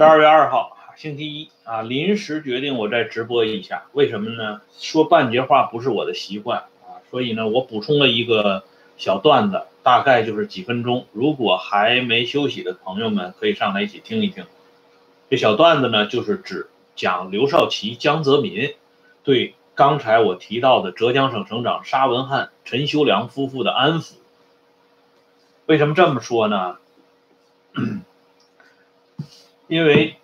十二月二号，星期一啊，临时决定我再直播一下，为什么呢？说半截话不是我的习惯啊，所以呢，我补充了一个小段子，大概就是几分钟。如果还没休息的朋友们，可以上来一起听一听。这小段子呢，就是指讲刘少奇、江泽民对刚才我提到的浙江省省长沙文汉、陈修良夫妇的安抚。为什么这么说呢？因为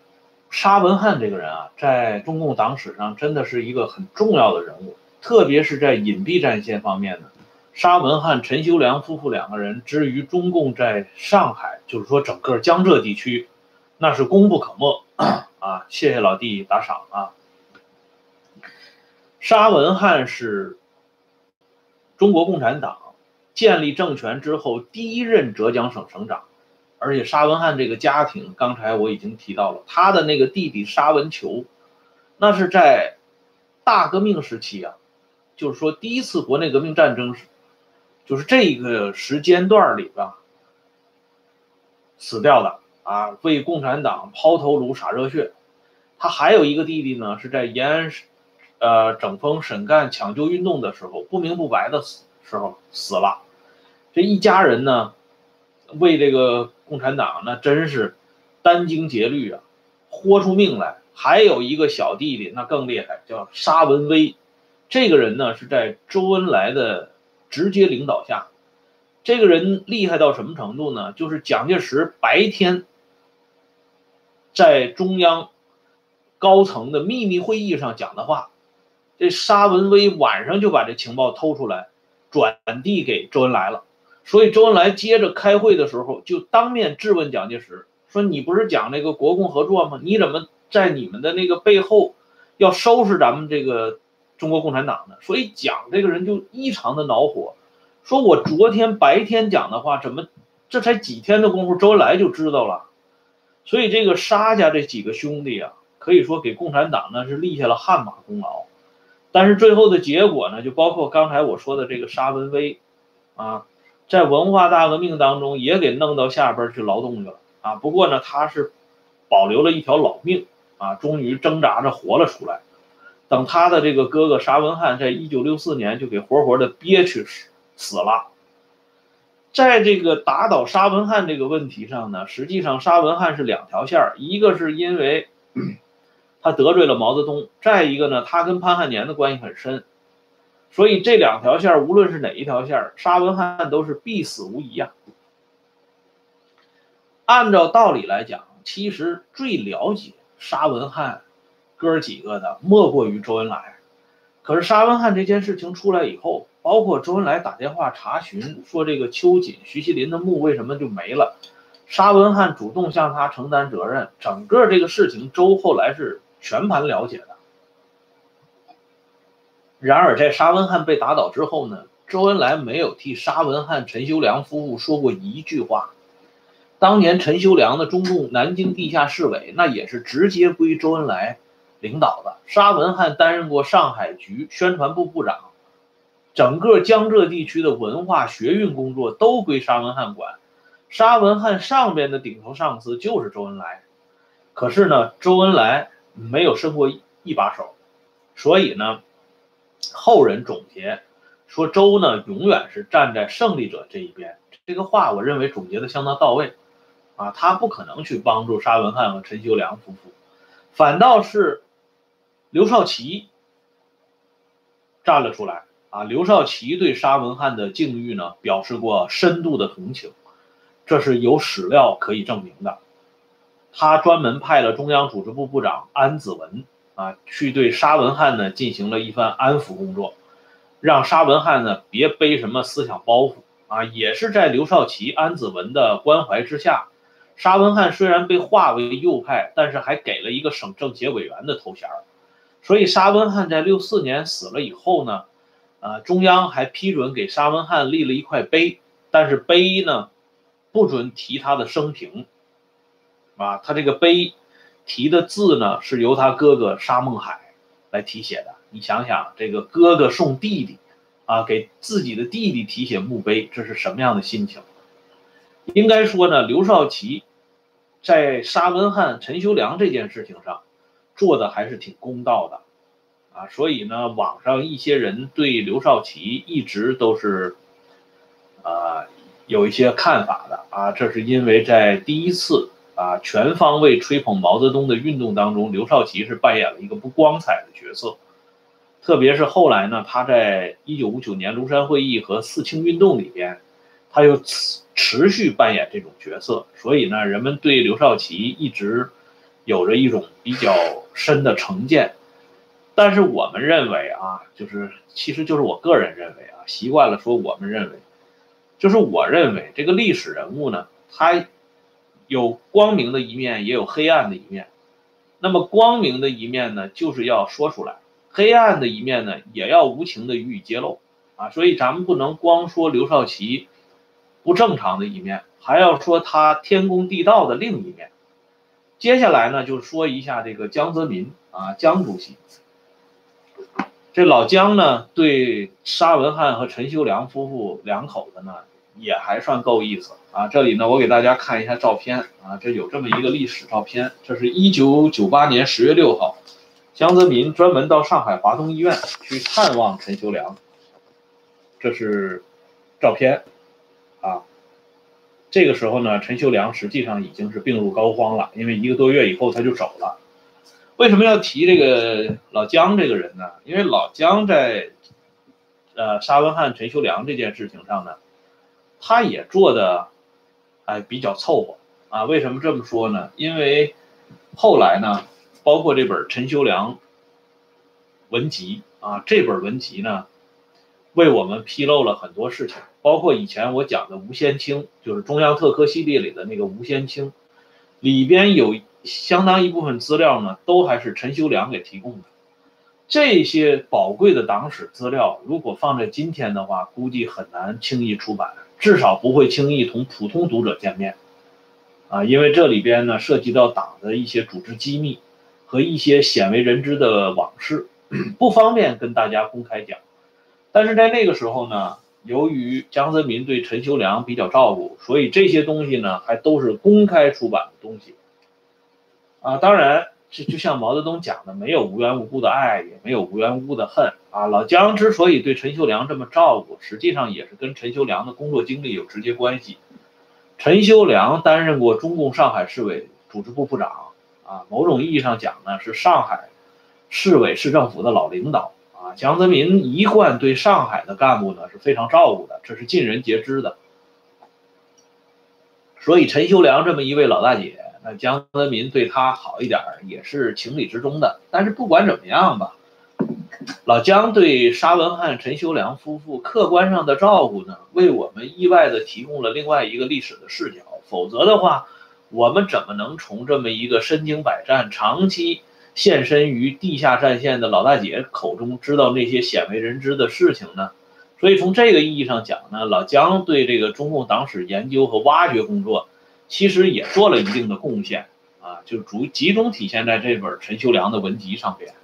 沙文汉这个人啊，在中共党史上真的是一个很重要的人物，特别是在隐蔽战线方面呢。沙文汉、陈修良夫妇两个人之于中共在上海，就是说整个江浙地区，那是功不可没 啊！谢谢老弟打赏啊！沙文汉是中国共产党建立政权之后第一任浙江省省长。而且沙文汉这个家庭，刚才我已经提到了，他的那个弟弟沙文球，那是在大革命时期啊，就是说第一次国内革命战争时，就是这个时间段里边死掉的啊，为共产党抛头颅洒热血。他还有一个弟弟呢，是在延安，呃，整风审干抢救运动的时候不明不白的死时候死了。这一家人呢，为这个。共产党那真是殚精竭虑啊，豁出命来。还有一个小弟弟，那更厉害，叫沙文威。这个人呢是在周恩来的直接领导下，这个人厉害到什么程度呢？就是蒋介石白天在中央高层的秘密会议上讲的话，这沙文威晚上就把这情报偷出来，转递给周恩来了。所以周恩来接着开会的时候，就当面质问蒋介石说：“你不是讲那个国共合作吗？你怎么在你们的那个背后要收拾咱们这个中国共产党呢？”所以蒋这个人就异常的恼火，说：“我昨天白天讲的话，怎么这才几天的功夫，周恩来就知道了？”所以这个沙家这几个兄弟啊，可以说给共产党呢是立下了汗马功劳。但是最后的结果呢，就包括刚才我说的这个沙文威啊。在文化大革命当中，也给弄到下边去劳动去了啊！不过呢，他是保留了一条老命啊，终于挣扎着活了出来。等他的这个哥哥沙文汉，在一九六四年就给活活的憋屈死死了。在这个打倒沙文汉这个问题上呢，实际上沙文汉是两条线儿，一个是因为 他得罪了毛泽东，再一个呢，他跟潘汉年的关系很深。所以这两条线，无论是哪一条线，沙文汉都是必死无疑啊。按照道理来讲，其实最了解沙文汉哥几个的，莫过于周恩来。可是沙文汉这件事情出来以后，包括周恩来打电话查询，说这个秋瑾、徐锡林的墓为什么就没了，沙文汉主动向他承担责任，整个这个事情，周后来是全盘了解的。然而，在沙文汉被打倒之后呢，周恩来没有替沙文汉、陈修良夫妇说过一句话。当年陈修良的中共南京地下市委，那也是直接归周恩来领导的。沙文汉担任过上海局宣传部部长，整个江浙地区的文化学运工作都归沙文汉管。沙文汉上边的顶头上司就是周恩来，可是呢，周恩来没有伸过一把手，所以呢。后人总结说，周呢永远是站在胜利者这一边。这个话我认为总结的相当到位，啊，他不可能去帮助沙文汉和陈修良夫妇，反倒是刘少奇站了出来。啊，刘少奇对沙文汉的境遇呢表示过深度的同情，这是有史料可以证明的。他专门派了中央组织部部长安子文。啊，去对沙文汉呢进行了一番安抚工作，让沙文汉呢别背什么思想包袱啊。也是在刘少奇、安子文的关怀之下，沙文汉虽然被划为右派，但是还给了一个省政协委员的头衔所以沙文汉在六四年死了以后呢，呃，中央还批准给沙文汉立了一块碑，但是碑呢不准提他的生平，啊，他这个碑。题的字呢，是由他哥哥沙孟海来题写的。你想想，这个哥哥送弟弟，啊，给自己的弟弟题写墓碑，这是什么样的心情？应该说呢，刘少奇在沙文汉、陈修良这件事情上做的还是挺公道的，啊，所以呢，网上一些人对刘少奇一直都是，啊，有一些看法的啊，这是因为在第一次啊全方位吹捧毛泽东的运动当中，刘少奇是扮演了一个不光彩的角色，特别是后来呢，他在一九五九年庐山会议和四清运动里边。他又持持续扮演这种角色，所以呢，人们对刘少奇一直有着一种比较深的成见。但是我们认为啊，就是其实就是我个人认为啊，习惯了说我们认为，就是我认为这个历史人物呢，他有光明的一面，也有黑暗的一面。那么光明的一面呢，就是要说出来；黑暗的一面呢，也要无情的予以揭露啊。所以咱们不能光说刘少奇。不正常的一面，还要说他天公地道的另一面。接下来呢，就说一下这个江泽民啊，江主席。这老江呢，对沙文汉和陈修良夫妇两口子呢，也还算够意思啊。这里呢，我给大家看一下照片啊，这有这么一个历史照片，这是一九九八年十月六号，江泽民专门到上海华东医院去探望陈修良，这是照片。啊，这个时候呢，陈修良实际上已经是病入膏肓了，因为一个多月以后他就走了。为什么要提这个老姜这个人呢？因为老姜在呃沙文汉、陈修良这件事情上呢，他也做的哎比较凑合啊。为什么这么说呢？因为后来呢，包括这本陈修良文集啊，这本文集呢。为我们披露了很多事情，包括以前我讲的吴先清，就是中央特科系列里的那个吴先清，里边有相当一部分资料呢，都还是陈修良给提供的。这些宝贵的党史资料，如果放在今天的话，估计很难轻易出版，至少不会轻易同普通读者见面。啊，因为这里边呢，涉及到党的一些组织机密和一些鲜为人知的往事，不方便跟大家公开讲。但是在那个时候呢，由于江泽民对陈修良比较照顾，所以这些东西呢还都是公开出版的东西。啊，当然，就就像毛泽东讲的，没有无缘无故的爱，也没有无缘无故的恨。啊，老姜之所以对陈修良这么照顾，实际上也是跟陈修良的工作经历有直接关系。陈修良担任过中共上海市委组织部部长，啊，某种意义上讲呢，是上海市委市政府的老领导。啊江泽民一贯对上海的干部呢是非常照顾的，这是尽人皆知的。所以陈修良这么一位老大姐，那江泽民对她好一点也是情理之中的。但是不管怎么样吧，老姜对沙文汉、陈修良夫妇客观上的照顾呢，为我们意外的提供了另外一个历史的视角。否则的话，我们怎么能从这么一个身经百战、长期？献身于地下战线的老大姐口中，知道那些鲜为人知的事情呢？所以从这个意义上讲呢，老姜对这个中共党史研究和挖掘工作，其实也做了一定的贡献啊，就主集中体现在这本陈修良的文集上边。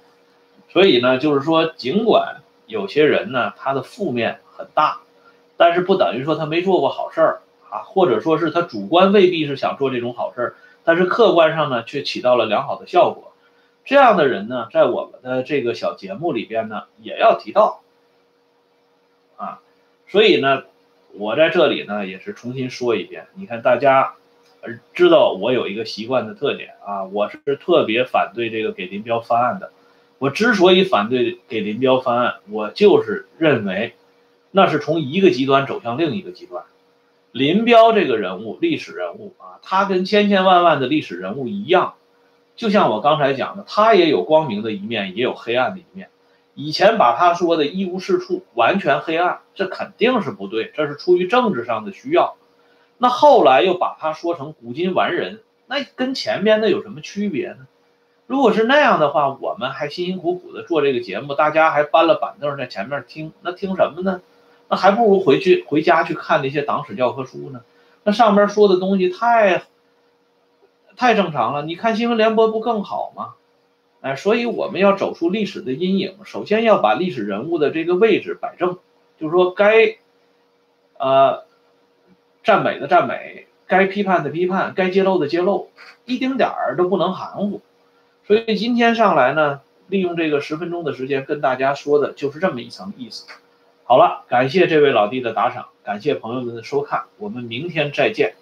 所以呢，就是说，尽管有些人呢，他的负面很大，但是不等于说他没做过好事儿啊，或者说是他主观未必是想做这种好事儿，但是客观上呢，却起到了良好的效果。这样的人呢，在我们的这个小节目里边呢，也要提到，啊，所以呢，我在这里呢也是重新说一遍。你看，大家知道我有一个习惯的特点啊，我是特别反对这个给林彪翻案的。我之所以反对给林彪翻案，我就是认为那是从一个极端走向另一个极端。林彪这个人物，历史人物啊，他跟千千万万的历史人物一样。就像我刚才讲的，他也有光明的一面，也有黑暗的一面。以前把他说的一无是处，完全黑暗，这肯定是不对，这是出于政治上的需要。那后来又把他说成古今完人，那跟前面那有什么区别呢？如果是那样的话，我们还辛辛苦苦的做这个节目，大家还搬了板凳在前面听，那听什么呢？那还不如回去回家去看那些党史教科书呢。那上面说的东西太……太正常了，你看新闻联播不更好吗？哎，所以我们要走出历史的阴影，首先要把历史人物的这个位置摆正，就是说该，呃，赞美的赞美，该批判的批判，该揭露的揭露，一丁点儿都不能含糊。所以今天上来呢，利用这个十分钟的时间跟大家说的就是这么一层意思。好了，感谢这位老弟的打赏，感谢朋友们的收看，我们明天再见。